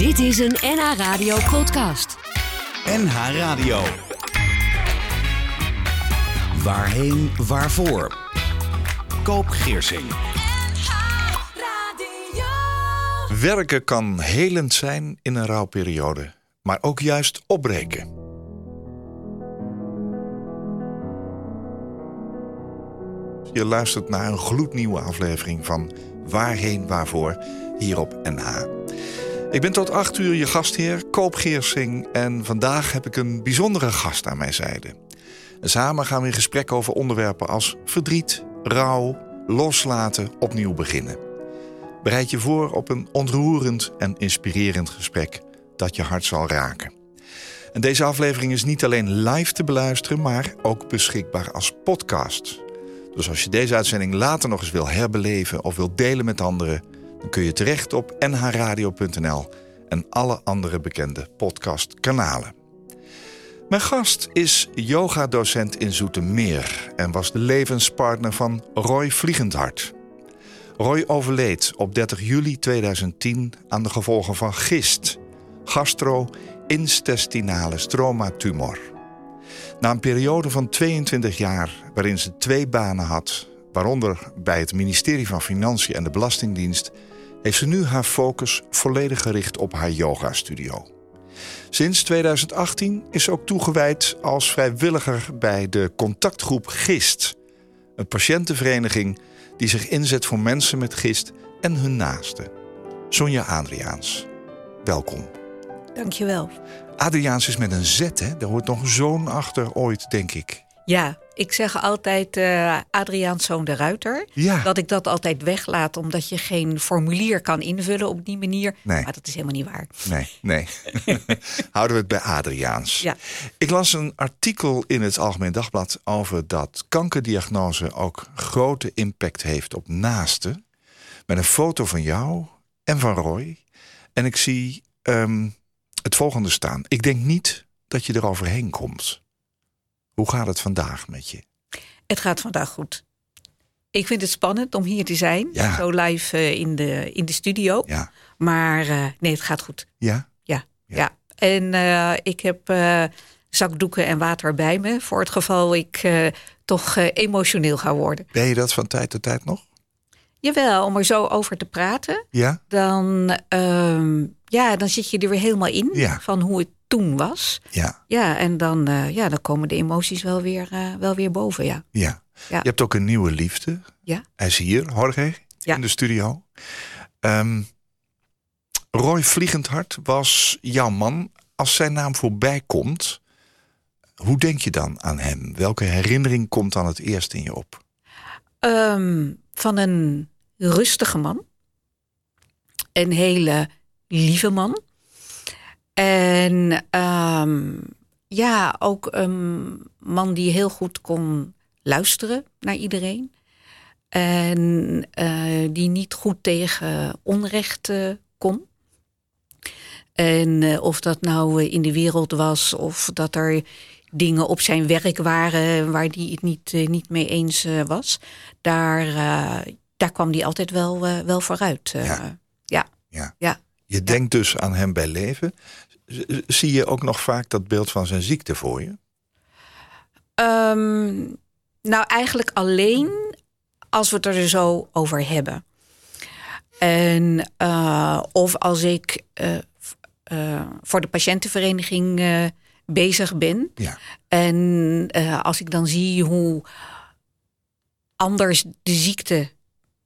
Dit is een NH Radio podcast. NH Radio. Waarheen, waarvoor? Koop Geersing. Werken kan helend zijn in een rouwperiode, maar ook juist opbreken. Je luistert naar een gloednieuwe aflevering van Waarheen Waarvoor hier op NH. Ik ben tot 8 uur je gastheer, Koop Geersing, en vandaag heb ik een bijzondere gast aan mijn zijde. Samen gaan we in gesprek over onderwerpen als verdriet, rouw, loslaten, opnieuw beginnen. Bereid je voor op een ontroerend en inspirerend gesprek dat je hart zal raken. En deze aflevering is niet alleen live te beluisteren, maar ook beschikbaar als podcast. Dus als je deze uitzending later nog eens wil herbeleven of wil delen met anderen, dan kun je terecht op nhradio.nl en alle andere bekende podcastkanalen. Mijn gast is yogadocent in Zoetermeer en was de levenspartner van Roy Vliegendhart. Roy overleed op 30 juli 2010 aan de gevolgen van gist, gastro-intestinale stromatumor. Na een periode van 22 jaar waarin ze twee banen had, waaronder bij het ministerie van Financiën en de Belastingdienst, heeft ze nu haar focus volledig gericht op haar yogastudio. Sinds 2018 is ze ook toegewijd als vrijwilliger bij de contactgroep GIST, een patiëntenvereniging die zich inzet voor mensen met gist en hun naasten. Sonja Adriaans, welkom. Dankjewel. Adriaans is met een Z, hè? Daar hoort nog zoon achter ooit, denk ik. Ja, ik zeg altijd uh, Adriaans zoon de Ruiter. Ja. Dat ik dat altijd weglaat, omdat je geen formulier kan invullen op die manier. Nee. Maar dat is helemaal niet waar. Nee, nee. Houden we het bij Adriaans. Ja. Ik las een artikel in het Algemeen Dagblad over dat kankerdiagnose ook grote impact heeft op naasten. Met een foto van jou en van Roy. En ik zie ehm, het volgende staan. Ik denk niet dat je eroverheen komt. Hoe gaat het vandaag met je? Het gaat vandaag goed. Ik vind het spannend om hier te zijn. Ja. Zo live uh, in, de, in de studio. Ja. Maar uh, nee, het gaat goed. Ja? Ja. Ja. ja. En uh, ik heb zakdoeken en water bij me. Voor het geval ik toch emotioneel ga worden. Ben je dat van tijd tot tijd nog? Jawel, om er zo over te praten. Ja? Dan, uh, ja, dan zit je er weer helemaal in. Van hoe het toen was. Ja. Ja, en dan, uh, ja, dan komen de emoties wel weer, uh, wel weer boven, ja. Ja. Ja. Je hebt ook een nieuwe liefde. Ja. Hij is hier, Jorge, Ja. in de studio. Ehm, Roy Vliegendhart was jouw man. Als zijn naam voorbij komt, hoe denk je dan aan hem? Welke herinnering komt dan het eerst in je op? Um, van een rustige man. Een hele lieve man. En um, ja, ook een man die heel goed kon luisteren naar iedereen. En uh, die niet goed tegen onrecht uh, kon. En uh, of dat nou in de wereld was of dat er dingen op zijn werk waren waar hij het niet, niet mee eens was. Daar, daar kwam hij altijd wel, wel vooruit. Ja. ja. Ja. ja. Je denkt dus aan hem bij leven. Zie je ook nog vaak dat beeld van zijn ziekte voor je? Um, nou, eigenlijk alleen als we het er zo over hebben. En uh, of als ik uh, uh, voor de patiëntenvereniging bezig ben. Ja. En als ik dan zie hoe anders de ziekte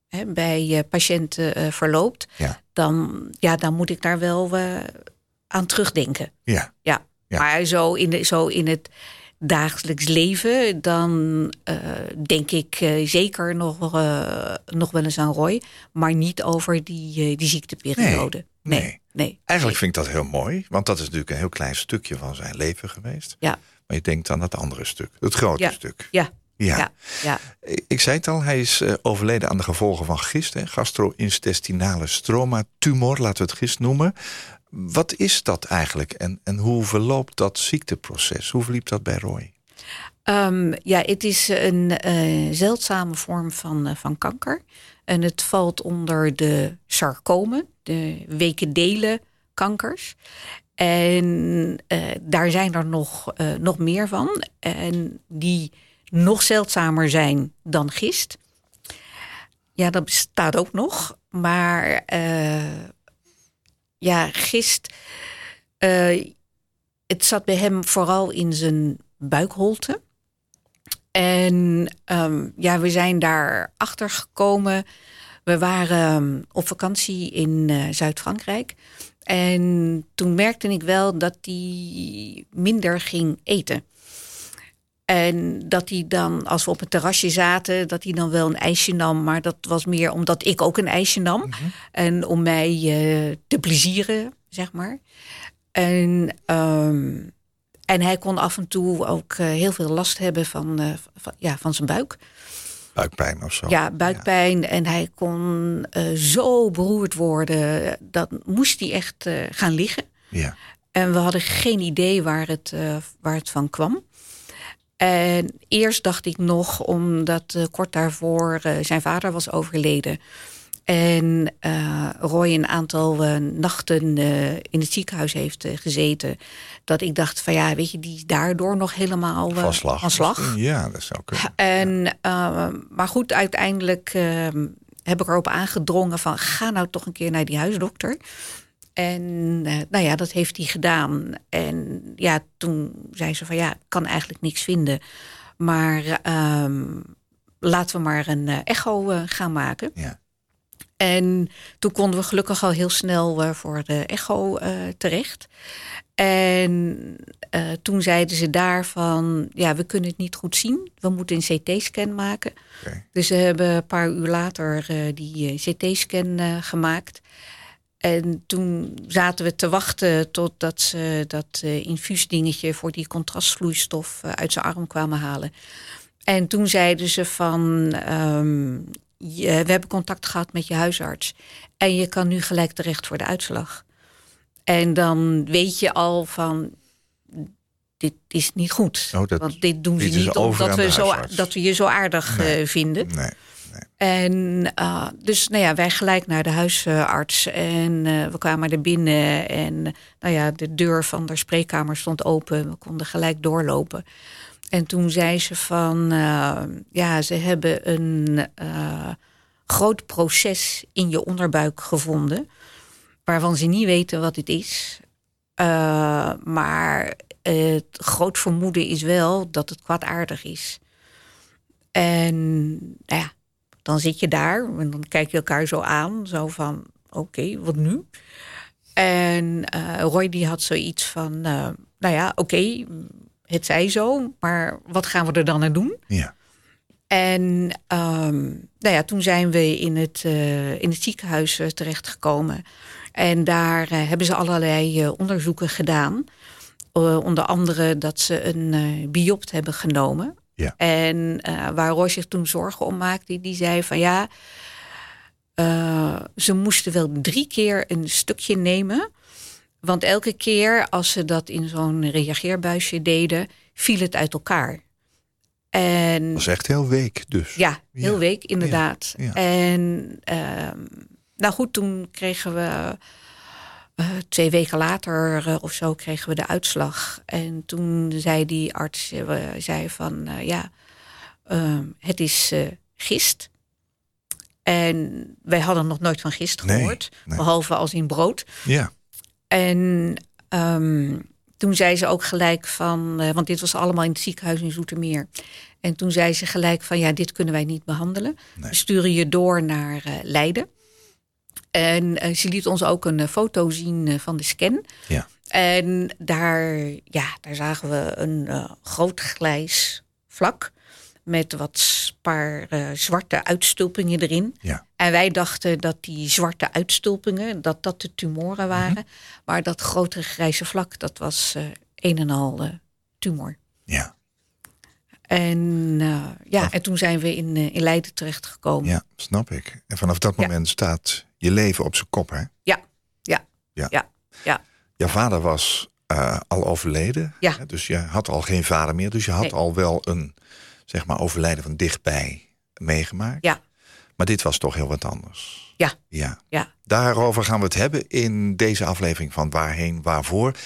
hè, bij patiënten verloopt, Ja. dan, ja, dan moet ik daar wel aan terugdenken. Ja. Ja. Ja. Maar zo in, de, zo in het dagelijks leven, dan uh, denk ik uh, zeker nog, uh, nog wel eens aan Roy. Maar niet over die, die ziekteperiode. Nee, nee. nee. Eigenlijk vind ik dat heel mooi. Want dat is natuurlijk een heel klein stukje van zijn leven geweest. Ja. Maar je denkt aan het andere stuk. Het grote Ja. stuk. Ja. Ja. Ja. ja. Ik- zei het al, hij is eh, overleden aan de gevolgen van gist. Gastro-intestinale stromatumor, laten we het gist noemen. Wat is dat eigenlijk en, en hoe verloopt dat ziekteproces? Hoe verliep dat bij Roy? Um, ja, het is een eh, zeldzame vorm van, eh, van kanker. En het valt onder de sarcomen, de weken delen kankers. En eh, daar zijn er nog, nog meer van. En die nog zeldzamer zijn dan gist. Ja, dat bestaat ook nog. Maar ja, gist. eh, het zat bij hem vooral in zijn buikholte. En ehm, ja, we zijn daar achter gekomen. We waren ehm, op vakantie in eh, Zuid-Frankrijk. En toen merkte ik wel dat hij minder ging eten. En dat hij dan, als we op het terrasje zaten, dat hij dan wel een ijsje nam. Maar dat was meer omdat ik ook een ijsje nam. En om mij eh, te plezieren, zeg maar. En, ehm, en hij kon af en toe ook eh, heel veel last hebben van, eh, van, ja, van zijn buik. Buikpijn of zo. Ja, buikpijn. En hij kon zo beroerd worden. Dat moest hij echt gaan liggen. Ja. En we hadden geen idee waar het, waar het van kwam. En eerst dacht ik nog, omdat eh, kort daarvoor eh, zijn vader was overleden. En eh, Roy een aantal nachten eh, in het ziekenhuis heeft gezeten. Dat ik dacht van ja, weet je, die is daardoor nog helemaal eh, Van slag. van slag. Ja, dat zou kunnen. En, eh, maar goed, uiteindelijk eh, heb ik erop aangedrongen van ga nou toch een keer naar die huisdokter. En eh, nou ja, dat heeft hij gedaan. En ja, toen zei ze van ja, ik kan eigenlijk niks vinden. Maar ehm, laten we maar een eh, echo eh, gaan maken. Ja. En toen konden we gelukkig al heel snel voor de echo terecht. En toen zeiden ze daarvan, ja, we kunnen het niet goed zien. We moeten een CT-scan maken. Dus ze hebben een paar uur later die CT-scan gemaakt. En toen zaten we te wachten totdat ze dat eh, infuusdingetje voor die contrastvloeistof eh, uit zijn arm kwamen halen. En toen zeiden ze van, ehm, je- we hebben contact gehad met je huisarts. En je kan nu gelijk terecht voor de uitslag. En dan weet je al van, dit is niet goed. Oh, dat- Want dit doen ze niet omdat we, zo, dat we je zo aardig Nee. eh, vinden. Nee. En uh, dus nou ja, wij gelijk naar de huisarts. En uh, we kwamen er binnen. En nou ja, de deur van de spreekkamer stond open. We konden gelijk doorlopen. En toen zei ze van, uh, ja, ze hebben een groot proces in je onderbuik gevonden. Waarvan ze niet weten wat het is. Maar het groot vermoeden is wel dat het kwaadaardig is. En nou ja, dan zit je daar en dan kijk je elkaar zo aan. Zo van, oké, okay, wat nu? En uh, Roy die had zoiets van, uh, nou ja, oké, okay, het zij zo, maar wat gaan we er dan aan doen? Ja. En um, nou ja, toen zijn we in het, uh, in het ziekenhuis terechtgekomen. En daar hebben ze allerlei onderzoeken gedaan. onder andere dat ze een biopt hebben genomen. Ja. En uh, waar Roy zich toen zorgen om maakte, die zei van ja, uh, ze moesten wel drie keer een stukje nemen. Want elke keer als ze dat in zo'n reageerbuisje deden, viel het uit elkaar. En, dat is echt heel week dus. Ja, heel ja. week inderdaad. Ja. Ja. En uh, nou goed, toen kregen we uh, twee weken later uh, of zo kregen we de uitslag. En toen zei die arts uh, zei van ja, het is gist. En wij hadden nog nooit van gist gehoord, nee, nee. behalve als in brood. Ja. En um, toen zei ze ook gelijk van, want dit was allemaal in het ziekenhuis in Zoetermeer. En toen zei ze gelijk van, ja, dit kunnen wij niet behandelen. Nee. We sturen je door naar Leiden. En uh, ze liet ons ook een foto zien van de scan. Ja. En daar, ja, daar zagen we een groot grijs vlak met wat paar uh, zwarte uitstulpingen erin. Ja. En wij dachten dat die zwarte uitstulpingen, dat dat de tumoren waren. Mm -hmm. Maar dat grotere grijze vlak, dat was uh, een en al uh, tumor. Ja. En ja, en toen zijn we in, in Leiden terechtgekomen. Ja, snap ik. En vanaf dat moment ja. staat je leven op zijn kop, hè? Ja, ja, ja. ja. ja. Jouw vader was al overleden. Ja. Hè? Dus je had al geen vader meer. Dus je had nee. al wel een zeg maar, overlijden van dichtbij meegemaakt. Ja. Maar dit was toch heel wat anders. Ja. Ja. Ja. Daarover gaan we het hebben in deze aflevering van Waarheen Waarvoor.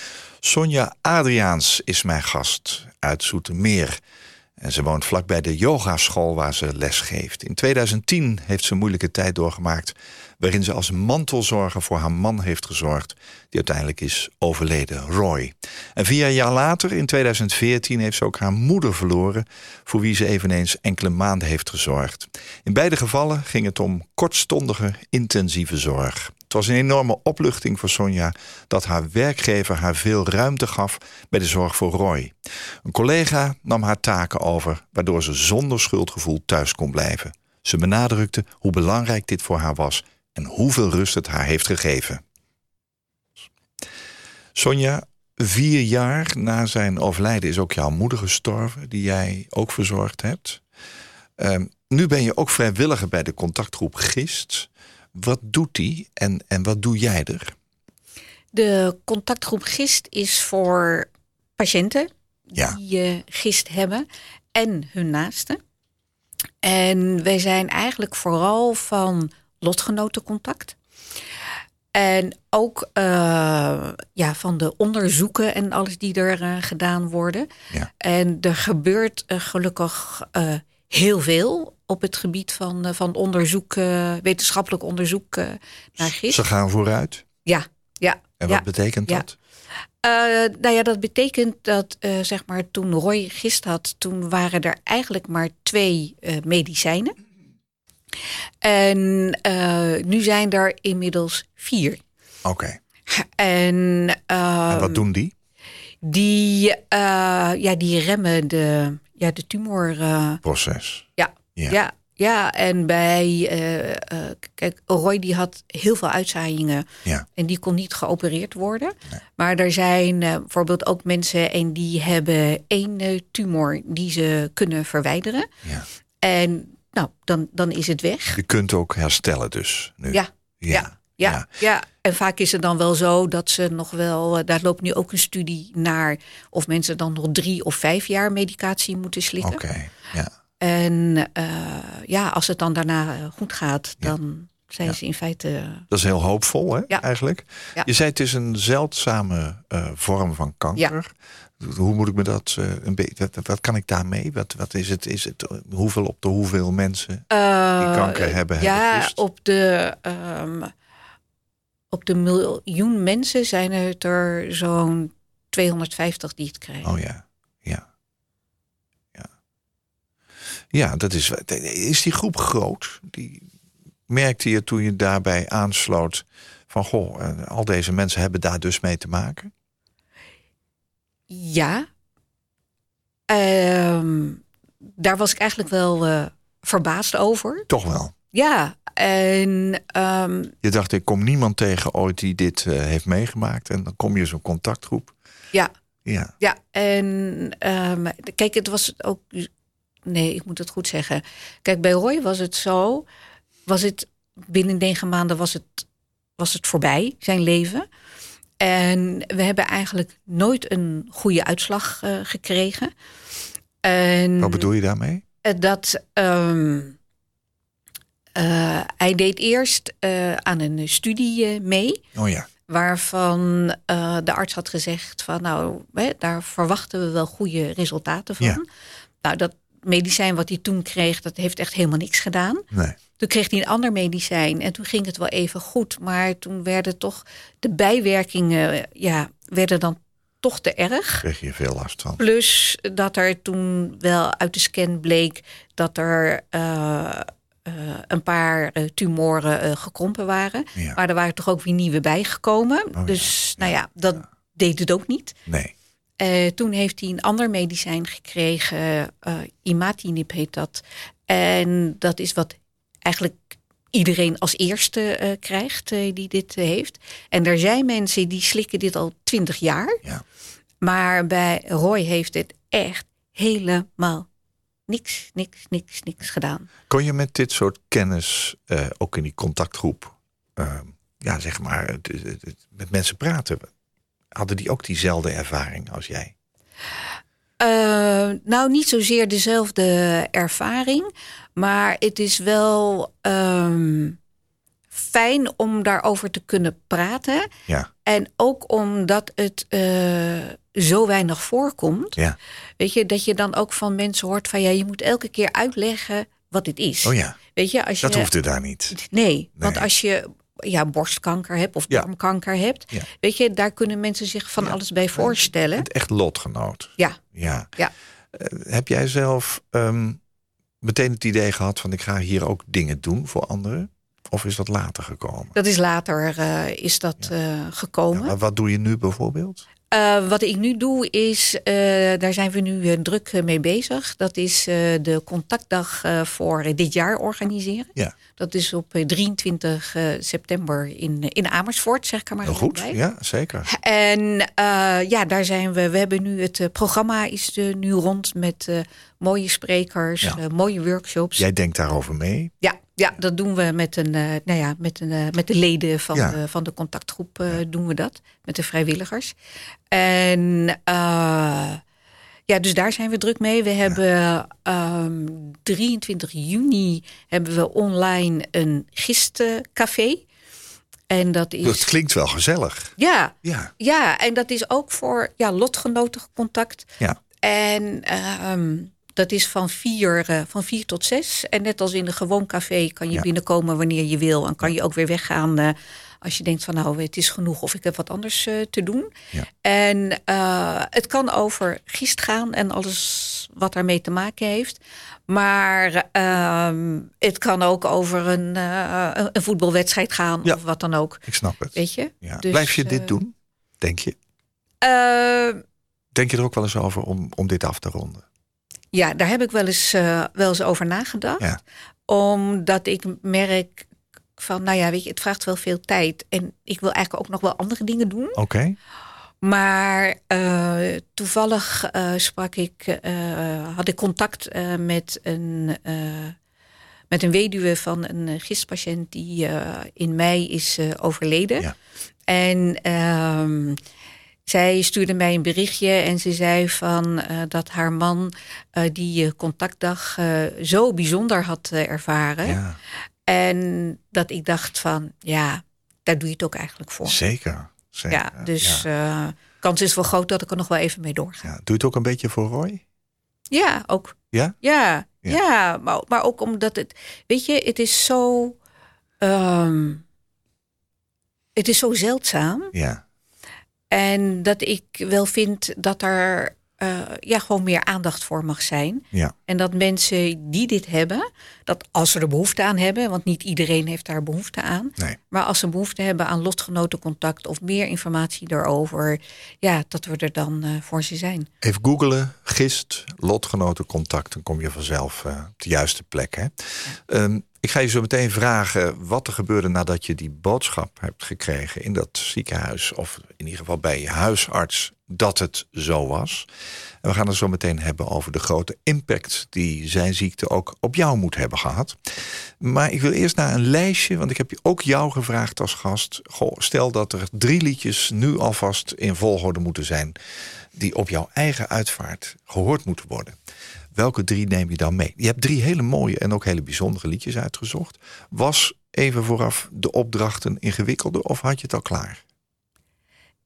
Sonja Adriaans is mijn gast uit Zoetermeer. En ze woont vlakbij de yogaschool waar ze les geeft. In 2010 heeft ze een moeilijke tijd doorgemaakt... waarin ze als mantelzorger voor haar man heeft gezorgd... die uiteindelijk is overleden, Roy. En vier jaar later, in 2014, heeft ze ook haar moeder verloren... voor wie ze eveneens enkele maanden heeft gezorgd. In beide gevallen ging het om kortstondige, intensieve zorg. Het was een enorme opluchting voor Sonja dat haar werkgever haar veel ruimte gaf bij de zorg voor Roy. Een collega nam haar taken over, waardoor ze zonder schuldgevoel thuis kon blijven. Ze benadrukte hoe belangrijk dit voor haar was en hoeveel rust het haar heeft gegeven. Sonja, vier jaar na zijn overlijden is ook jouw moeder gestorven, die jij ook verzorgd hebt. Uh, nu ben je ook vrijwilliger bij de contactgroep GIST. Wat doet die en, en wat doe jij er? De contactgroep GIST is voor patiënten Ja. die gist hebben en hun naasten. En wij zijn eigenlijk vooral van lotgenotencontact. En ook eh, ja, van de onderzoeken en alles die er eh, gedaan worden. Ja. En er gebeurt eh, gelukkig heel veel op het gebied van, eh, van onderzoek, eh, wetenschappelijk onderzoek eh, naar gist. Ze gaan vooruit. Ja, ja. En ja. wat betekent ja. dat? Nou ja, dat betekent dat zeg maar toen Roy gist had, toen waren er eigenlijk maar twee medicijnen. En nu zijn er inmiddels vier. Oké. En, En ehm, wat doen die? die, ja, die remmen de, ja, de tumor. eh, Proces. ja. Ja. Ja. ja, en bij, eh, eh, kijk, Roy die had heel veel uitzaaiingen Ja. en die kon niet geopereerd worden. Maar er zijn eh, bijvoorbeeld ook mensen en die hebben één tumor die ze kunnen verwijderen. Ja. En nou, dan, dan is het weg. Je kunt ook herstellen dus. Nu. Ja, ja, ja, ja. En vaak is het dan wel zo dat ze nog wel, daar loopt nu ook een studie naar of mensen dan nog drie of vijf jaar medicatie moeten slikken. Oké. Ja. En eh, ja, als het dan daarna eh, goed gaat, dan zijn ze in feite. Dat is heel hoopvol, hè, Ja. eigenlijk. Je zei het is een zeldzame eh, vorm van kanker. Hoe moet ik me dat een beetje. Wat, wat kan ik daarmee? Wat, wat is het? Is het hoeveel op de hoeveel mensen die kanker hebben? Ja, hebben op de, ehm, op de miljoen mensen zijn het er zo'n 250 die het krijgen. Oh ja. Ja, ja dat is. Is die groep groot? Die, merkte je toen je daarbij aansloot van goh, eh, al deze mensen hebben daar dus mee te maken? Ja. Ehm, daar was ik eigenlijk wel eh, verbaasd over. Toch wel. Ja, en ehm, Je dacht, ik kom niemand tegen ooit die dit eh, heeft meegemaakt. En dan kom je zo'n contactgroep. ja, Ja, ja. En ehm, kijk, het was ook. Nee, ik moet het goed zeggen. Kijk, bij Roy was het zo. Was het binnen negen maanden was het, was het voorbij, zijn leven. En we hebben eigenlijk nooit een goede uitslag eh, gekregen. En wat bedoel je daarmee? Eh, dat ehm, eh, hij deed eerst aan een studie mee. Oh ja, Waarvan de arts had gezegd van nou, hè, daar verwachten we wel goede resultaten van. Ja. Nou, dat medicijn wat hij toen kreeg, dat heeft echt helemaal niks gedaan. nee. Toen kreeg hij een ander medicijn en toen ging het wel even goed. Maar toen werden toch de bijwerkingen, ja, werden dan toch te erg. Kreeg je veel last van. Plus dat er toen wel uit de scan bleek dat er eh, eh, een paar eh, tumoren gekrompen waren. Ja. Maar er waren toch ook weer nieuwe bijgekomen. Oh ja, dus nou ja, dat deed het ook niet. Nee. Eh, toen heeft hij een ander medicijn gekregen. eh imatinib heet dat. En dat is wat eigenlijk iedereen als eerste eh, krijgt die dit heeft. En er zijn mensen die slikken dit al twintig jaar. Ja. Maar bij Roy heeft het echt helemaal niks, niks, niks, niks gedaan. Kon je met dit soort kennis, ook in die contactgroep, eh, ja, zeg maar, met mensen praten? Hadden die ook diezelfde ervaring als jij? Eh, nou, niet zozeer dezelfde ervaring. Maar het is wel ehm, fijn om daarover te kunnen praten. Ja, En ook omdat het eh, zo weinig voorkomt. ja. Weet je, dat je dan ook van mensen hoort van ja, je moet elke keer uitleggen wat dit is. Oh ja, Weet je, als je. dat hoefde daar niet. Nee, want als je ja, borstkanker hebt of Ja. darmkanker hebt, Ja. weet je, daar kunnen mensen zich van Ja. alles bij voorstellen. Het echt lotgenoot. Ja, Ja. Ja. Eh, heb jij zelf ehm, meteen het idee gehad van ik ga hier ook dingen doen voor anderen? Of is dat later gekomen? dat is later uh, is dat uh, gekomen. Maar wat doe je nu bijvoorbeeld? Uh, wat ik nu doe is, uh, daar zijn we nu druk mee bezig. Dat is de contactdag voor dit jaar organiseren. Ja. Dat is op 23 september in, in Amersfoort, zeg ik er maar Heel goed, bij. ja, zeker. En ja, daar zijn we. We hebben nu het programma is nu rond met mooie sprekers, Ja. mooie workshops. Jij denkt daarover mee? Ja, ja, dat doen we met, een, uh, nou ja, met, een, uh, met de leden van, Ja. de, van de contactgroep uh, doen we dat. Met de vrijwilligers. En ja, dus daar zijn we druk mee. We hebben um, 23 juni hebben we online een gistcafé. En dat is. Dat klinkt wel gezellig. Ja, Ja, ja, en dat is ook voor ja, lotgenotencontact. ja. En um, dat is van vier, uh, van vier tot zes. En net als in een gewoon café kan je Ja. binnenkomen wanneer je wil. En kan je ook weer weggaan uh, als je denkt van nou het is genoeg of ik heb wat anders uh, te doen. Ja. En het kan over gist gaan en alles wat daarmee te maken heeft. Maar uh, het kan ook over een, een voetbalwedstrijd gaan Ja. of wat dan ook. Ik snap het. Weet je? Ja. Dus, Blijf je dit doen, denk je? Denk je er ook wel eens over om, om dit af te ronden? Ja, daar heb ik wel eens, uh, wel eens over nagedacht. Ja. Omdat ik merk van, nou ja, weet je, het vraagt wel veel tijd. En ik wil eigenlijk ook nog wel andere dingen doen. Oké. Maar uh, toevallig uh, sprak ik, had ik contact met, een, met een weduwe van een gistpatiënt die in mei is overleden. Ja. En ehm, zij stuurde mij een berichtje en ze zei van dat haar man die contactdag zo bijzonder had ervaren. Ja, En dat ik dacht van, ja, daar doe je het ook eigenlijk voor. zeker. zeker. Ja, dus Ja. eh kans is wel groot dat ik er nog wel even mee doorga. Ja. Doe je het ook een beetje voor Roy? Ja, ook. Ja? Ja, Ja. ja. maar, maar ook omdat het, weet je, het is zo, ehm, het is zo zeldzaam. Ja. En dat ik wel vind dat er eh, ja, gewoon meer aandacht voor mag zijn. Ja. En dat mensen die dit hebben, dat als ze er behoefte aan hebben, want niet iedereen heeft daar behoefte aan, Nee. maar als ze behoefte hebben aan lotgenotencontact of meer informatie daarover, ja, dat we er dan eh, voor ze zijn. Even googelen, gist, lotgenotencontact. Dan kom je vanzelf eh, op de juiste plek. Hè? Ehm, ik ga je zo meteen vragen wat er gebeurde nadat je die boodschap hebt gekregen in dat ziekenhuis. Of in ieder geval bij je huisarts dat het zo was. En we gaan het zo meteen hebben over de grote impact die zijn ziekte ook op jou moet hebben gehad. Maar ik wil eerst naar een lijstje, want ik heb ook jou gevraagd als gast. Stel dat er drie liedjes nu alvast in volgorde moeten zijn die op jouw eigen uitvaart gehoord moeten worden. Welke drie neem je dan mee? Je hebt drie hele mooie en ook hele bijzondere liedjes uitgezocht. Was even vooraf de opdracht een ingewikkelde of had je het al klaar?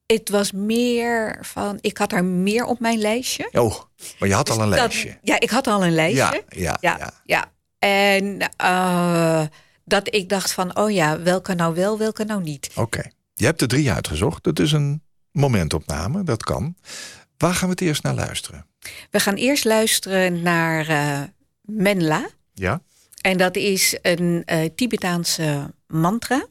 Het was meer van, ik had er meer op mijn lijstje. Oh, maar je had al een Dat- lijstje. ja, ik had al een lijstje. Ja, ja, ja, ja. ja. En eh, dat ik dacht van, oh ja, welke nou wel, welke nou niet. Oké. Je hebt er drie uitgezocht. Dat is een momentopname, dat kan. Waar gaan we het eerst naar luisteren? We gaan eerst luisteren naar eh, Menla. Ja? En dat is een eh, Tibetaanse mantra.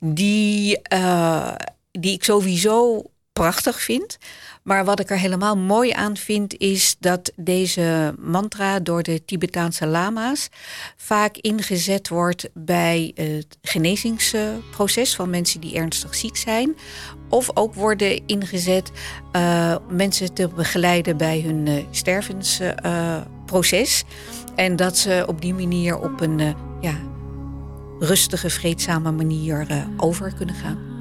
Die, eh, die ik sowieso prachtig vind. Maar wat ik er helemaal mooi aan vind, is dat deze mantra door de Tibetaanse lama's vaak ingezet wordt bij het genezingsproces van mensen die ernstig ziek zijn. Of ook worden ingezet eh, mensen te begeleiden bij hun eh, stervensproces. en dat ze op die manier op een eh, ja, rustige, vreedzame manier over kunnen gaan.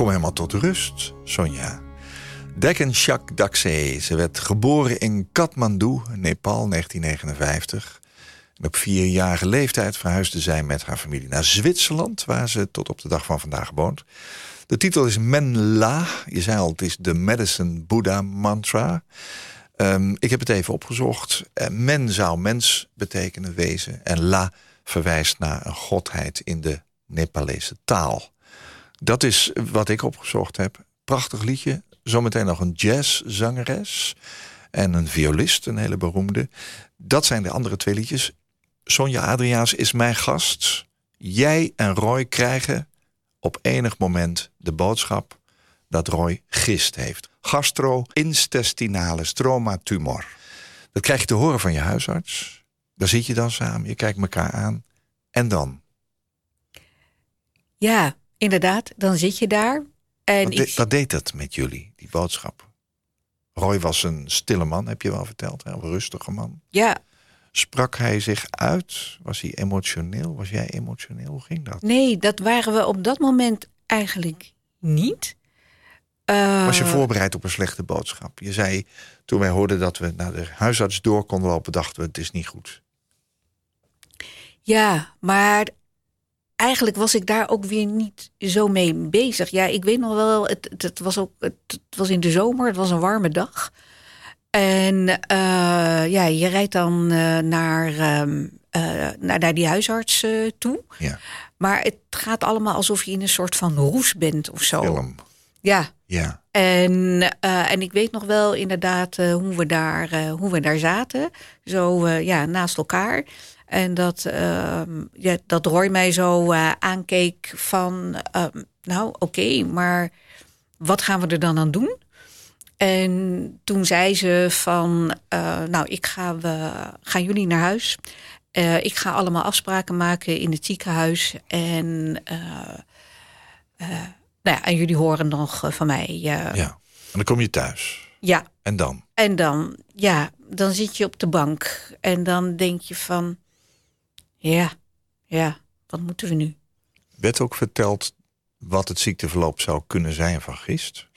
Kom helemaal tot rust, Sonja. Dekken Shak Dakse. Ze werd geboren in Kathmandu, Nepal, 1959. En op vierjarige leeftijd verhuisde zij met haar familie naar Zwitserland... waar ze tot op de dag van vandaag woont. De titel is Menla. Je zei al, het is de Medicine Buddha Mantra. Um, ik heb het even opgezocht. Uh, men zou mens betekenen, wezen. En la verwijst naar een godheid in de Nepalese taal. Dat is wat ik opgezocht heb. Prachtig liedje. Zometeen nog een jazzzangeres. En een violist, een hele beroemde. Dat zijn de andere twee liedjes. Sonja Adriaans is mijn gast. Jij en Roy krijgen op enig moment de boodschap dat Roy gist heeft. Gastro-intestinale stromatumor. Dat krijg je te horen van je huisarts. Daar zit je dan samen, je kijkt elkaar aan. En dan? Ja, inderdaad. Dan zit je daar. En wat, de, wat deed dat met jullie, die boodschap? Roy was een stille man, heb je wel verteld. Een rustige man. Ja. Sprak hij zich uit? Was hij emotioneel? Was jij emotioneel? Hoe ging dat? Nee, dat waren we op dat moment eigenlijk niet. Was je eh, voorbereid op een slechte boodschap? Je zei toen wij hoorden dat we naar de huisarts door konden lopen, dachten we het is niet goed. Ja, maar eigenlijk was ik daar ook weer niet zo mee bezig. Ja, ik weet nog wel, het, het, was ook, het, was in de zomer, het was een warme dag. En uh, ja, je rijdt dan uh, naar, uh, naar, naar die huisarts toe. Ja. Maar het gaat allemaal alsof je in een soort van roes bent of zo. Film. Ja. Ja. En, uh, en ik weet nog wel inderdaad uh, hoe, we daar, uh, hoe we daar zaten. Zo ja, naast elkaar. En dat, ehm, ja, dat Roy mij zo aankeek van... Ehm, nou, oké, okay, maar wat gaan we er dan aan doen? En toen zei ze van... nou, ik ga, we, gaan jullie naar huis. ik ga allemaal afspraken maken in het ziekenhuis. En nou ja, en jullie horen nog eh, van mij. Uh, ja, en dan kom je thuis. Ja. En dan? En dan, ja, dan zit je op de bank. En dan denk je van, ja, ja, wat moeten we nu? Werd ook verteld wat het ziekteverloop zou kunnen zijn van gist?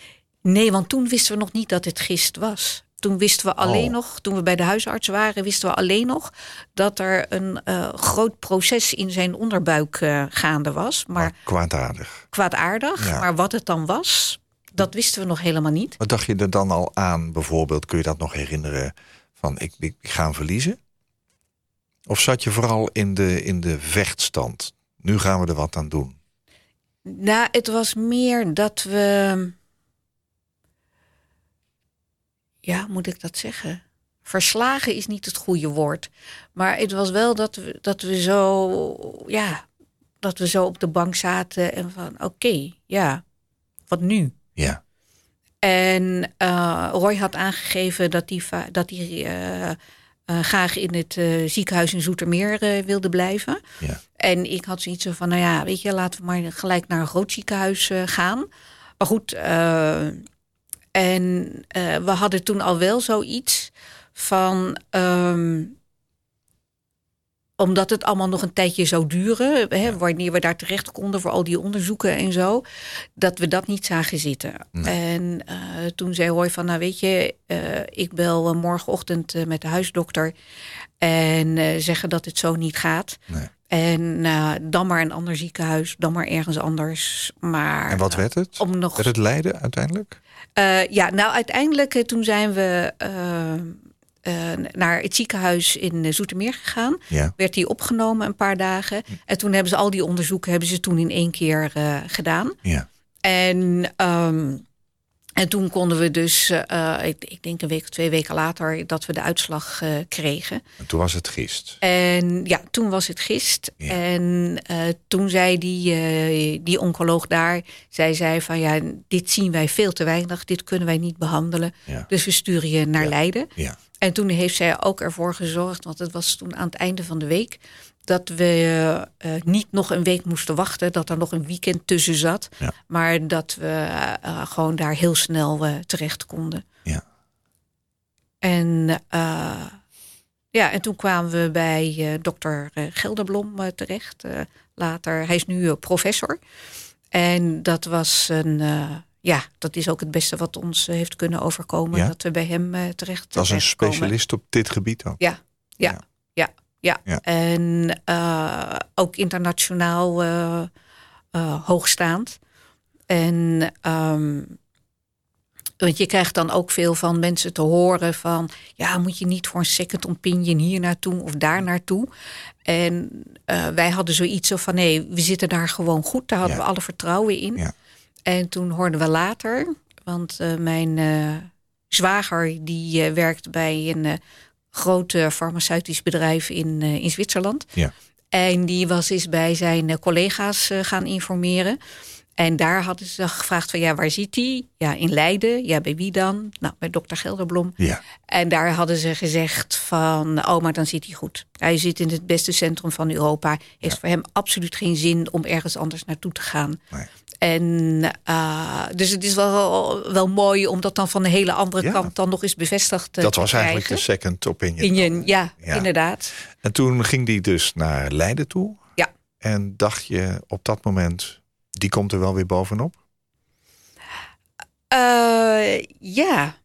Nee, want toen wisten we nog niet dat het gist was. Toen wisten we alleen oh. nog, toen we bij de huisarts waren, wisten we alleen nog dat er een uh, groot proces in zijn onderbuik uh, gaande was. Maar, maar kwaadaardig. Kwaadaardig, ja. maar wat het dan was, dat wisten we nog helemaal niet. Wat dacht je er dan al aan, bijvoorbeeld, kun je dat nog herinneren, van ik, ik, ga hem verliezen? Of zat je vooral in de, in de vechtstand? Nu gaan we er wat aan doen. Nou, het was meer dat we ja, moet ik dat zeggen? Verslagen is niet het goede woord. Maar het was wel dat we, dat we zo, ja, dat we zo op de bank zaten en van oké, ja, wat nu? Ja. En uh, Roy had aangegeven dat hij, dat hij uh, uh, graag in het ziekenhuis in Zoetermeer wilde blijven. Ja. En ik had zoiets van, nou ja, weet je, laten we maar gelijk naar een groot ziekenhuis gaan. Maar goed, en we hadden toen al wel zoiets van. Um, omdat het allemaal nog een tijdje zou duren, hè, wanneer we daar terecht konden voor al die onderzoeken en zo, dat we dat niet zagen zitten. Nee. En uh, toen zei Roy van, nou weet je, uh, ik bel morgenochtend met de huisdokter en zeggen dat het zo niet gaat. Nee. En dan maar een ander ziekenhuis, dan maar ergens anders. Maar, en wat werd het? Om nog... Werd het Leiden uiteindelijk? Ja, nou uiteindelijk toen zijn we uh, uh, naar het ziekenhuis in Zoetermeer gegaan. Ja. Werd hij opgenomen een paar dagen. En toen hebben ze al die onderzoeken hebben ze toen in één keer gedaan. Ja. En um, en toen konden we dus, uh, ik, ik, denk een week of twee weken later, dat we de uitslag kregen. En toen was het gist. En ja, toen was het gist. Ja. En toen zei die, die oncoloog daar, zij zei van ja, dit zien wij veel te weinig, dit kunnen wij niet behandelen. Ja. Dus we sturen je naar ja. Leiden. Ja. En toen heeft zij ook ervoor gezorgd, want het was toen aan het einde van de week, dat we uh, niet nog een week moesten wachten, dat er nog een weekend tussen zat, ja. maar dat we uh, gewoon daar heel snel uh, terecht konden. Ja. En ja, en toen kwamen we bij dokter Gelderblom terecht. later, hij is nu professor. En dat was een, eh, ja, dat is ook het beste wat ons eh, heeft kunnen overkomen. Ja? Dat we bij hem eh, terecht Dat is een specialist op dit gebied ook. Ja, ja, Ja. ja, ja. Ja. En eh, ook internationaal eh, eh, hoogstaand. En ehm, want je krijgt dan ook veel van mensen te horen van... ja, moet je niet voor een second opinion hier naartoe of daar naartoe? En eh, wij hadden zoiets zo van, nee, we zitten daar gewoon goed. Daar hadden we alle vertrouwen in. Ja. En toen hoorden we later, want eh, mijn eh, zwager... die eh, werkt bij een groot eh, farmaceutisch bedrijf in, in Zwitserland. Ja. En die was eens bij zijn collega's gaan informeren. En daar hadden ze gevraagd van ja, waar zit hij? Ja, in Leiden. Ja, bij wie dan? Nou, bij dokter Gelderblom. Ja. En daar hadden ze gezegd van, oh, maar dan zit hij goed. Hij zit in het beste centrum van Europa. Heeft voor hem absoluut geen zin om ergens anders naartoe te gaan. Nee. En eh, dus het is wel, wel mooi om dat dan van de hele andere Ja. kant dan nog eens bevestigd eh, Dat te was eigenlijk de second opinion. In ja, Ja. inderdaad. En toen ging die dus naar Leiden toe. Ja. En dacht je op dat moment, die komt er wel weer bovenop? Eh, ja,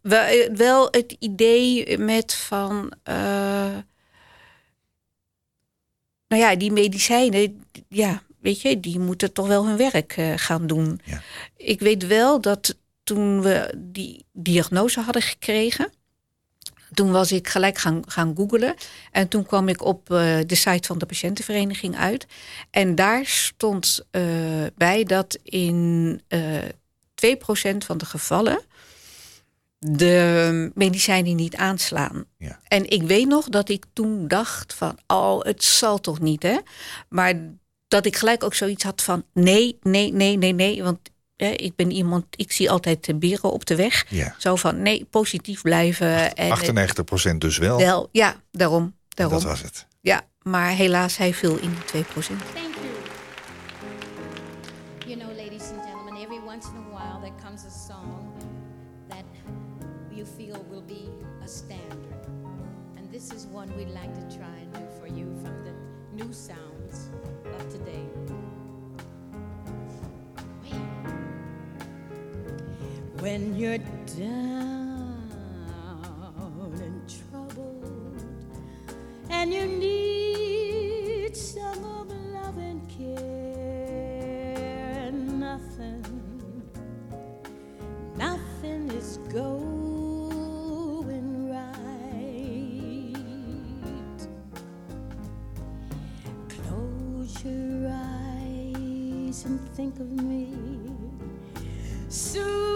wel, wel het idee met van. eh, nou ja, die medicijnen, ja, weet je, die moeten toch wel hun werk eh, gaan doen. Ja. Ik weet wel dat toen we die diagnose hadden gekregen. Toen was ik gelijk gaan, gaan googlen. En toen kwam ik op eh, de site van de patiëntenvereniging uit. En daar stond eh, bij dat in eh 2% van de gevallen de medicijnen niet aanslaan. Ja. En ik weet nog dat ik toen dacht van, oh, het zal toch niet, hè? Maar dat ik gelijk ook zoiets had van, nee, nee, nee, nee, nee. Want hè, ik ben iemand, ik zie altijd de beren op de weg. Ja. Zo van, nee, positief blijven. En, 98% dus wel. wel, ja, daarom, daarom. Dat was het. Ja, maar helaas, hij viel in die 2%. Thank you. You When you're down and troubled and you need some of love and care and nothing nothing is going right. Close your eyes and think of me. Soon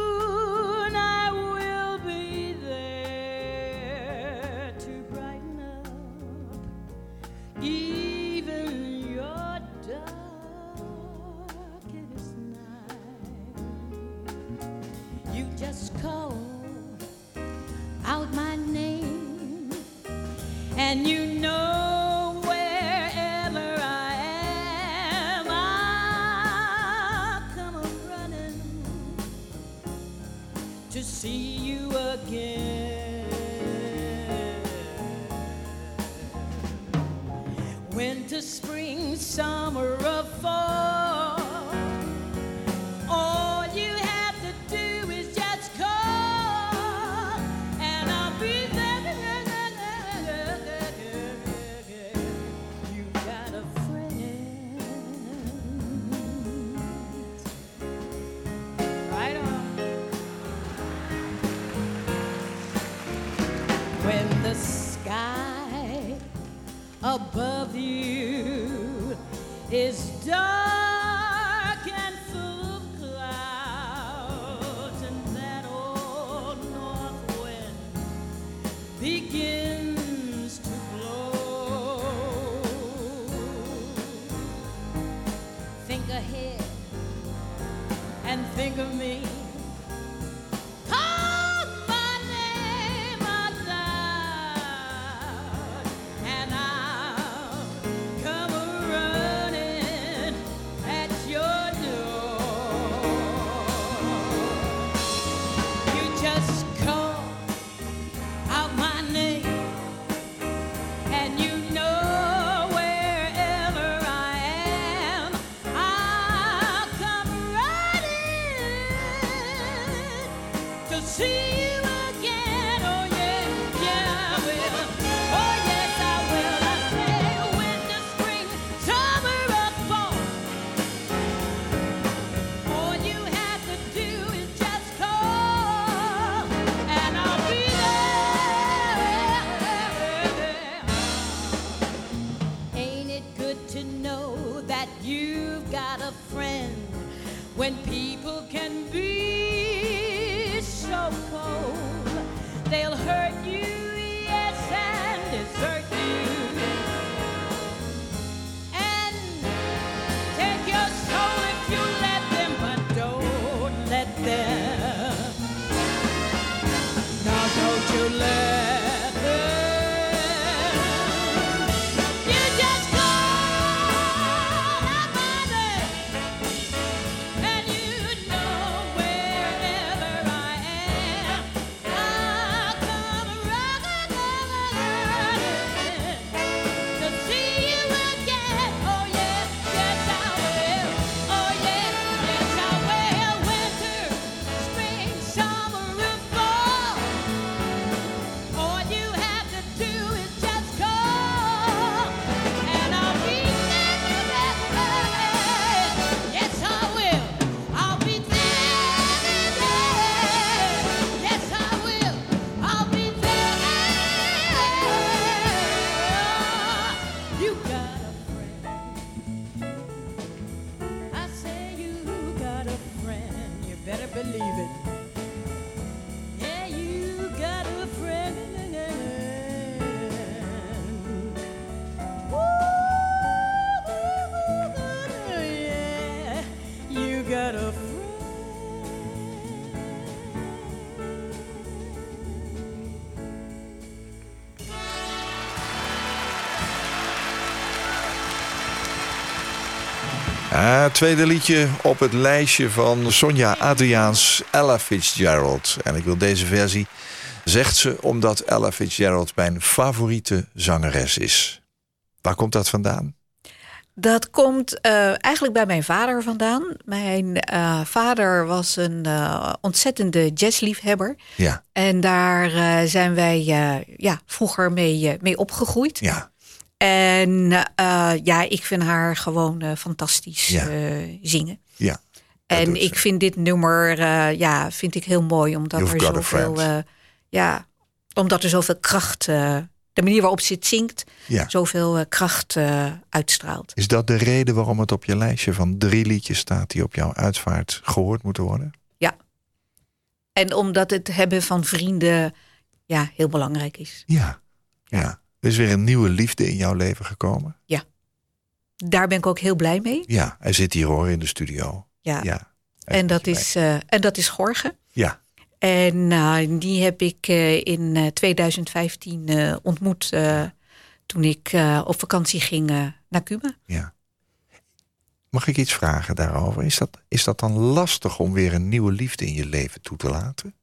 Ja, tweede liedje op het lijstje van Sonja Adriaans, Ella Fitzgerald. En ik wil deze versie, zegt ze, omdat Ella Fitzgerald mijn favoriete zangeres is. Waar komt dat vandaan? Dat komt eh, eigenlijk bij mijn vader vandaan. Mijn eh, vader was een eh, ontzettende jazzliefhebber. Ja, En daar eh, zijn wij eh, ja, vroeger mee, eh, mee opgegroeid. ja, En eh, ja, ik vind haar gewoon eh, fantastisch Ja. eh, zingen. ja. En ik vind dit nummer ja, vind ik heel mooi, omdat You've er zoveel, ja, omdat er zoveel kracht, de manier waarop ze het zingt, Ja. zoveel kracht uitstraalt. Is dat de reden waarom het op je lijstje van drie liedjes staat die op jouw uitvaart gehoord moeten worden? En omdat het hebben van vrienden ja, heel belangrijk is. Ja, ja. Er is weer een nieuwe liefde in jouw leven gekomen. Daar ben ik ook heel blij mee. Ja, hij zit hier hoor in de studio. Ja. Ja. en, dat is, eh, en dat is Gorge. Ja, En nou, die heb ik eh, in eh, 2015 eh, ontmoet eh, toen ik eh, op vakantie ging eh, naar Cuba. ja. Mag ik iets vragen daarover? Is dat, is dat dan lastig om weer een nieuwe liefde in je leven toe te laten?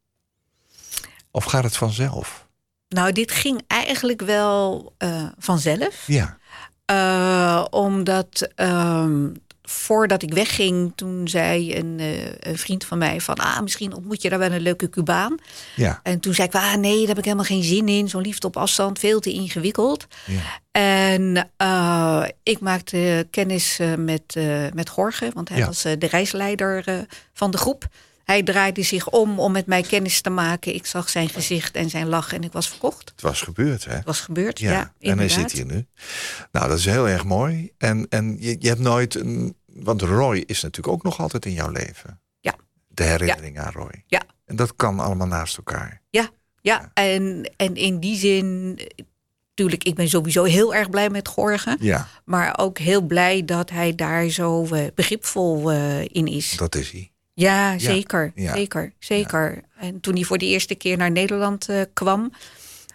Of gaat het vanzelf? Nou, dit ging eigenlijk wel eh, vanzelf. Ja, Eh, omdat ehm, voordat ik wegging, toen zei een, eh, een vriend van mij van... ah, misschien ontmoet je daar wel een leuke Cubaan. ja, En toen zei ik, ah, nee, daar heb ik helemaal geen zin in. Zo'n liefde op afstand, veel te ingewikkeld. ja. En ik maakte kennis met, eh met Gorge, want hij Ja. was de reisleider van de groep. Hij draaide zich om om met mij kennis te maken. Ik zag zijn gezicht en zijn lach en ik was verkocht. Het was gebeurd, hè? Het was gebeurd, ja, Ja, en hij zit hier nu. Nou, dat is heel erg mooi. En, en je, je hebt nooit een. Want Roy is natuurlijk ook nog altijd in jouw leven. Ja. De herinnering aan Roy. Ja. En dat kan allemaal naast elkaar. Ja, ja. En, en in die zin, natuurlijk, ik ben sowieso heel erg blij met Gorge. Ja, Maar ook heel blij dat hij daar zo eh, begripvol eh, in is. dat is hij. Ja, zeker. ja. Zeker, zeker. En toen hij voor de eerste keer naar Nederland eh, kwam,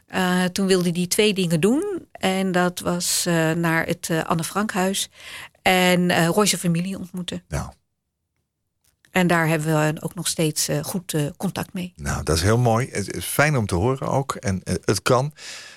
eh, toen wilde hij twee dingen doen. En dat was eh, naar het Anne Frankhuis en Roy's familie ontmoeten. Nou, En daar hebben we ook nog steeds goed contact mee. nou, dat is heel mooi. Het is fijn om te horen ook. En het kan.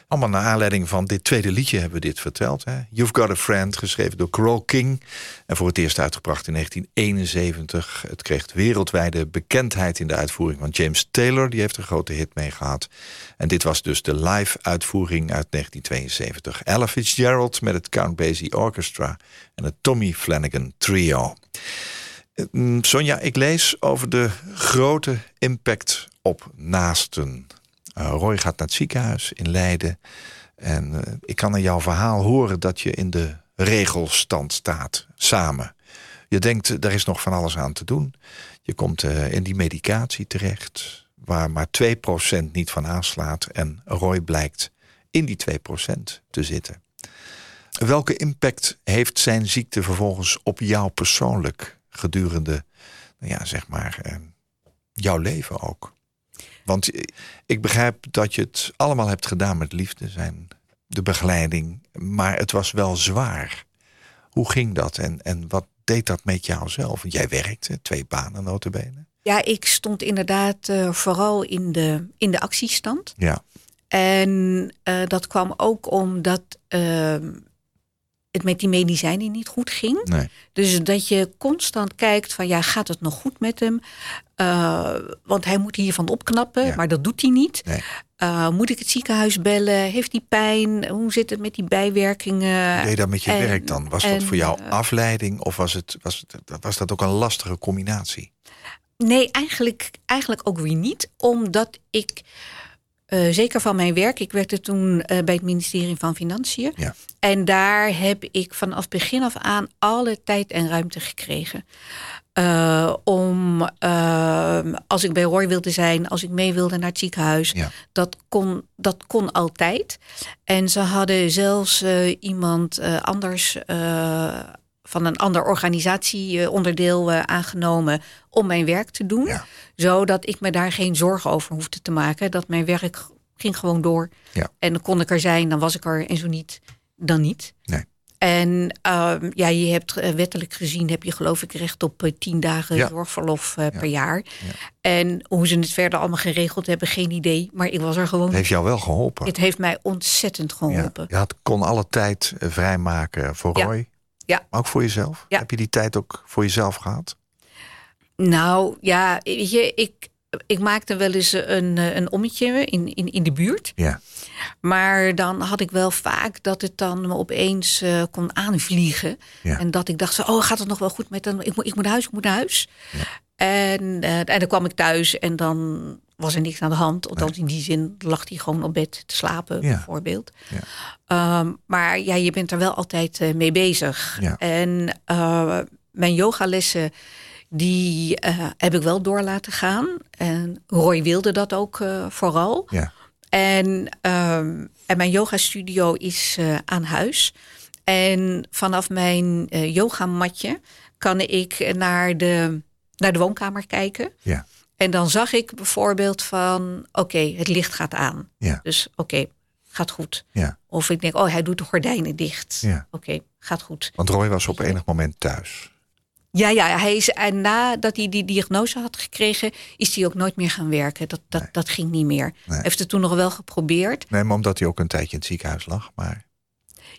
Allemaal naar aanleiding van dit tweede liedje hebben we dit verteld. Hè? You've Got a Friend, geschreven door Carole King. En voor het eerst uitgebracht in 1971. Het kreeg wereldwijde bekendheid in de uitvoering van James Taylor. Die heeft een grote hit mee gehad. En dit was dus de live uitvoering uit 1972. Ella Fitzgerald met het Count Basie Orchestra en het Tommy Flanagan Trio. Mm, Sonja, ik lees over de grote impact op naasten. Uh, Roy gaat naar het ziekenhuis in Leiden. En uh, ik kan in jouw verhaal horen dat je in de regelstand staat, samen. Je denkt, er is nog van alles aan te doen. Je komt in die medicatie terecht, waar maar 2% niet van aanslaat. En Roy blijkt in die 2% te zitten. Welke impact heeft zijn ziekte vervolgens op jou persoonlijk gedurende, nou ja, zeg maar, eh, jouw leven ook? Want ik begrijp dat je het allemaal hebt gedaan met liefde, zijn de begeleiding, maar het was wel zwaar. Hoe ging dat en, en wat deed dat met jou zelf? Want jij werkte, twee banen notabene. Ja, ik stond inderdaad uh, vooral in de, in de actiestand. Ja. En uh, dat kwam ook omdat uh, het met die medicijnen niet goed ging. Nee. Dus dat je constant kijkt van ja, gaat het nog goed met hem? Uh, want hij moet hiervan opknappen, Ja. maar dat doet hij niet. Nee. Uh, moet ik het ziekenhuis bellen? Heeft hij pijn? Hoe zit het met die bijwerkingen? Deed je dat met je En- werk dan? Was dat voor jou eh, afleiding of was, het, was, het, was dat ook een lastige combinatie? Nee, eigenlijk, eigenlijk ook weer niet. Omdat ik, eh, zeker van mijn werk, ik werkte toen eh, bij het ministerie van Financiën. Ja. En daar heb ik vanaf begin af aan alle tijd en ruimte gekregen. Eh, om, als ik bij Roy wilde zijn, als ik mee wilde naar het ziekenhuis, Ja. dat, kon, dat kon altijd. En ze hadden zelfs iemand anders van een ander organisatieonderdeel eh, aangenomen om mijn werk te doen. Ja. Zodat ik me daar geen zorgen over hoefde te maken. Dat mijn werk ging gewoon door. Ja. En dan kon ik er zijn, dan was ik er. En zo niet, dan niet. Nee. En ehm, ja, je hebt wettelijk gezien heb je geloof ik recht op eh, tien dagen Ja. zorgverlof eh, per jaar. En hoe ze het verder allemaal geregeld hebben, geen idee. Maar ik was er gewoon. Het heeft jou wel geholpen. Het heeft mij ontzettend Ja. geholpen. Je had, kon alle tijd vrijmaken voor Ja. Roy. Ja. Maar ook voor jezelf. Ja. Heb je die tijd ook voor jezelf gehad? Nou ja, weet je, ik, ik maakte wel eens een, eh, een ommetje in, in, in de buurt. Ja. Maar dan had ik wel vaak dat het dan me opeens eh, kon aanvliegen. Ja. En dat ik dacht, zo, oh gaat het nog wel goed met hem? Ik moet, ik moet naar huis, ik moet naar huis. En, eh, en dan kwam ik thuis en dan was er niks aan de hand. Althans in die zin lag hij gewoon op bed te slapen Ja. bijvoorbeeld. Ja. Ehm, maar ja, je bent er wel altijd eh, mee bezig. Ja. En eh, mijn yogalessen, die eh, heb ik wel door laten gaan. En Roy wilde dat ook vooral. Ja. En, ehm, en mijn yogastudio is aan huis. En vanaf mijn yogamatje kan ik naar de, naar de woonkamer kijken. Ja. En dan zag ik bijvoorbeeld van, oké, het licht gaat aan. Ja. Dus oké, gaat goed. Ja. Of ik denk, oh, hij doet de gordijnen dicht. Ja. Oké, gaat goed. Want Roy was op enig moment thuis. Ja, ja, hij is, en nadat hij die diagnose had gekregen, is hij ook nooit meer gaan werken. Dat, dat, dat ging niet meer. Hij heeft het toen nog wel geprobeerd. Nee, maar omdat hij ook een tijdje in het ziekenhuis lag. Maar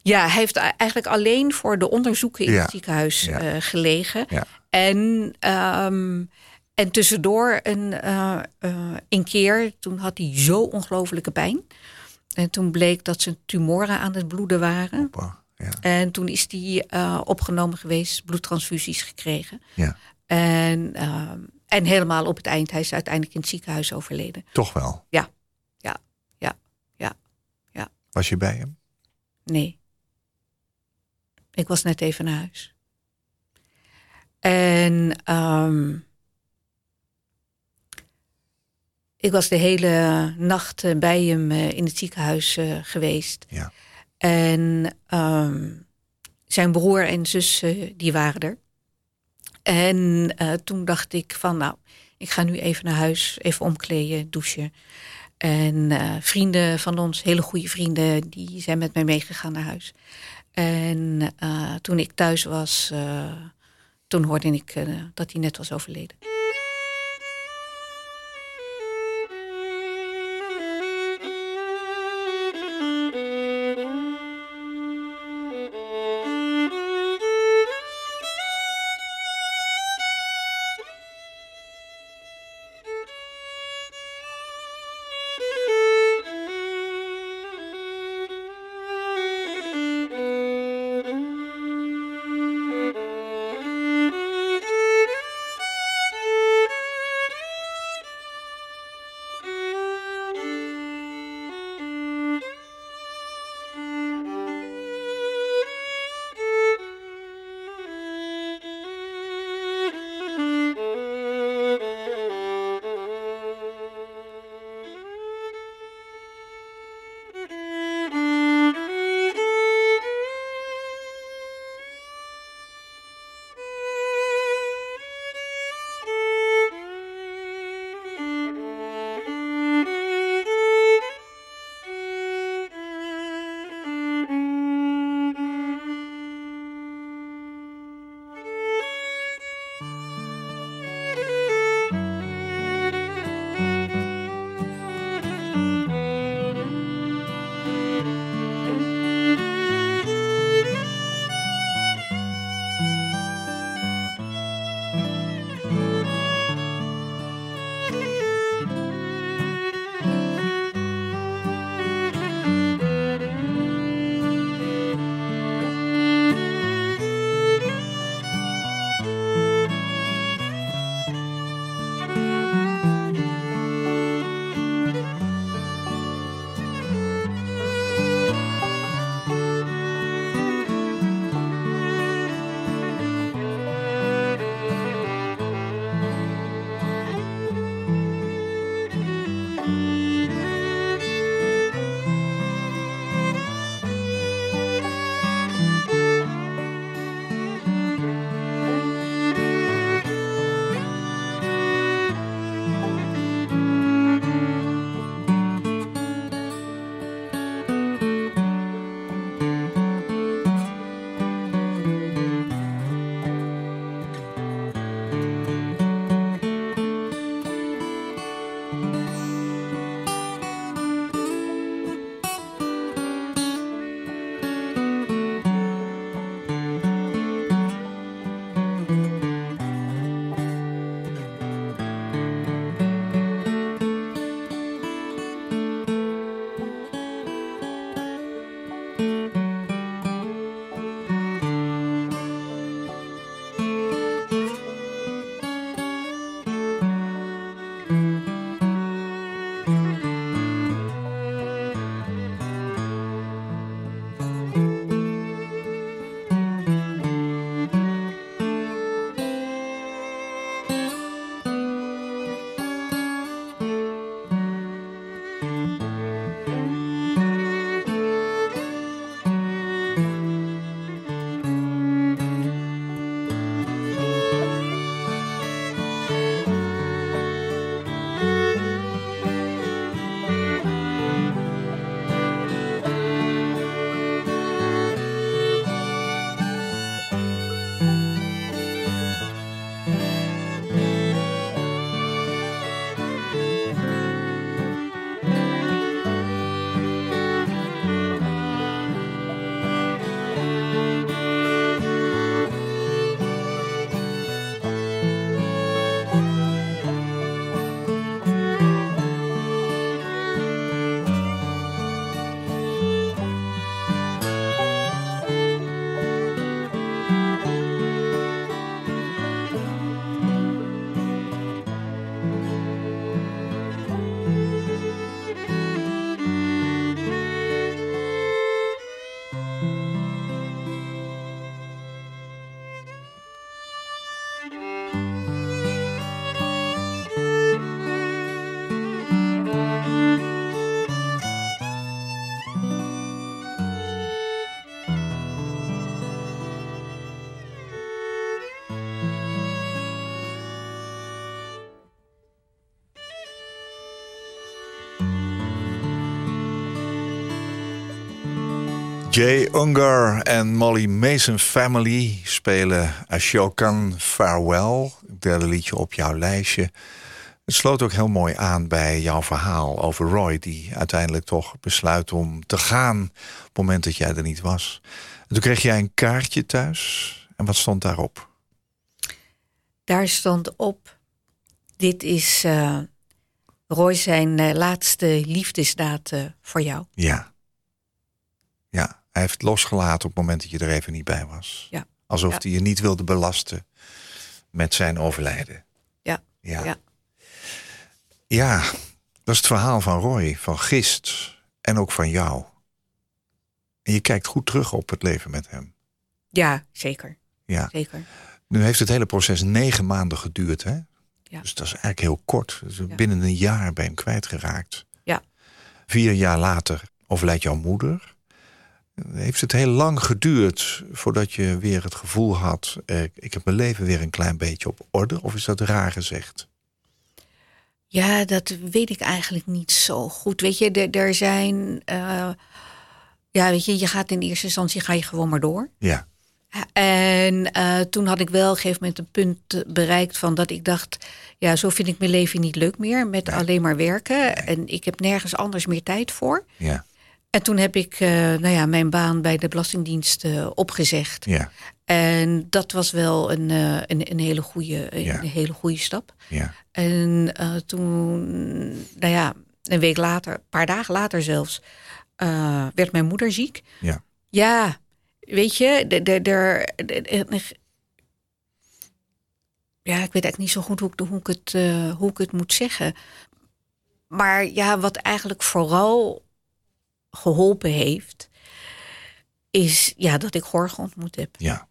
Ja, hij heeft eigenlijk alleen voor de onderzoeken in Ja. het ziekenhuis Ja. eh, gelegen. Ja. En, ehm, en tussendoor een, eh, eh, een keer, toen had hij zo ongelofelijke pijn. En toen bleek dat zijn tumoren aan het bloeden waren. Ja. En toen is hij eh, opgenomen geweest, bloedtransfusies gekregen. ja, En, en helemaal op het eind, hij is uiteindelijk in het ziekenhuis overleden. toch wel. Ja, ja, ja, ja, ja. Was je bij hem? Nee. Ik was net even naar huis. En ehm, ik was de hele nacht eh, bij hem eh, in het ziekenhuis eh, geweest. Ja. En ehm, zijn broer en zus die waren er. En toen dacht ik van nou, ik ga nu even naar huis, even omkleden, douchen. En vrienden van ons, hele goede vrienden, die zijn met mij meegegaan naar huis. En toen ik thuis was, toen hoorde ik dat hij net was overleden. Jay Unger en Molly Mason Family spelen Ashokan Farewell, het derde liedje op jouw lijstje. Het sloot ook heel mooi aan bij jouw verhaal over Roy, die uiteindelijk toch besluit om te gaan op het moment dat jij er niet was. En toen kreeg jij een kaartje thuis. En wat stond daarop? Daar stond op: Dit is uh, Roy zijn uh, laatste liefdesdaad uh, voor jou. Ja. Ja, hij heeft losgelaten op het moment dat je er even niet bij was. Ja. Alsof Ja. hij je niet wilde belasten met zijn overlijden. Ja. Ja. Ja. Ja, dat is het verhaal van Roy, van Gist en ook van jou. En je kijkt goed terug op het leven met hem. Ja, zeker. Ja. zeker. Nu heeft het hele proces negen maanden geduurd, hè? Ja. Dus dat is eigenlijk heel kort. Dus Ja. Binnen een jaar ben je hem kwijtgeraakt. Ja. Vier jaar later overlijdt jouw moeder. Heeft het heel lang geduurd voordat je weer het gevoel had... Eh, ik heb mijn leven weer een klein beetje op orde? Of is dat raar gezegd? Ja, dat weet ik eigenlijk niet zo goed. Weet je, er, zijn. eh, ja, weet je, je gaat in eerste instantie ga je gewoon maar door. Ja, En eh, toen had ik wel op een gegeven moment een punt bereikt van dat ik dacht, ja, zo vind ik mijn leven niet leuk meer met alleen maar werken. En ik heb nergens anders meer tijd voor. ja, En toen heb ik eh, nou ja, mijn baan bij de Belastingdienst eh, opgezegd. ja, En dat was wel een, eh, een, een, hele, goede, een hele goede stap. ja. En toen, nou ja, een week later, een paar dagen later zelfs, werd mijn moeder ziek. Ja. Ja, weet je, de- ja, ik weet eigenlijk niet zo goed hoe ik, hoe ik, het, hoe ik het moet zeggen. Maar ja, wat eigenlijk vooral geholpen heeft, is ja, dat ik Gorg ontmoet heb. ja.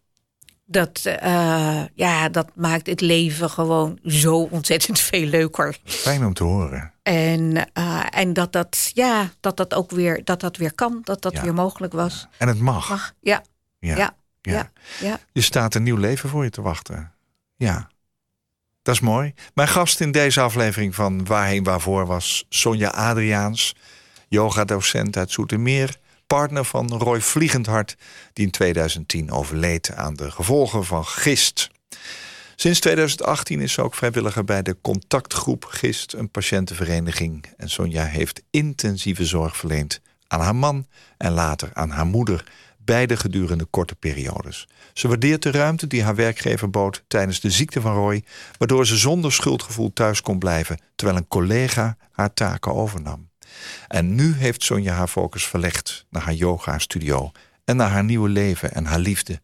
Dat, eh, ja, dat maakt het leven gewoon zo ontzettend veel leuker. Fijn om te horen. En, eh, en dat, dat, ja, dat dat ook weer, dat dat weer kan, dat dat Ja. weer mogelijk was. En het mag. Mag, ja, Ja. ja, ja. ja, ja. Je staat een nieuw leven voor je te wachten. Ja, dat is mooi. Mijn gast in deze aflevering van Waarheen Waarvoor was Sonja Adriaans, yogadocent uit Zoetermeer, partner van Roy Vliegendhart, die in 2010 overleed aan de gevolgen van gist. Sinds 2018 is ze ook vrijwilliger bij de contactgroep Gist, een patiëntenvereniging. En Sonja heeft intensieve zorg verleend aan haar man en later aan haar moeder, beide gedurende korte periodes. Ze waardeert de ruimte die haar werkgever bood tijdens de ziekte van Roy, waardoor ze zonder schuldgevoel thuis kon blijven, terwijl een collega haar taken overnam. En nu heeft Sonja haar focus verlegd naar haar yoga-studio en naar haar nieuwe leven en haar liefde.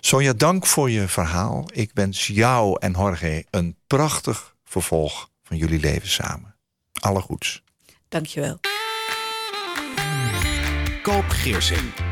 Sonja, dank voor je verhaal. Ik wens jou en Jorge een prachtig vervolg van jullie leven samen. Alle goeds. Dankjewel. Koop Geersing.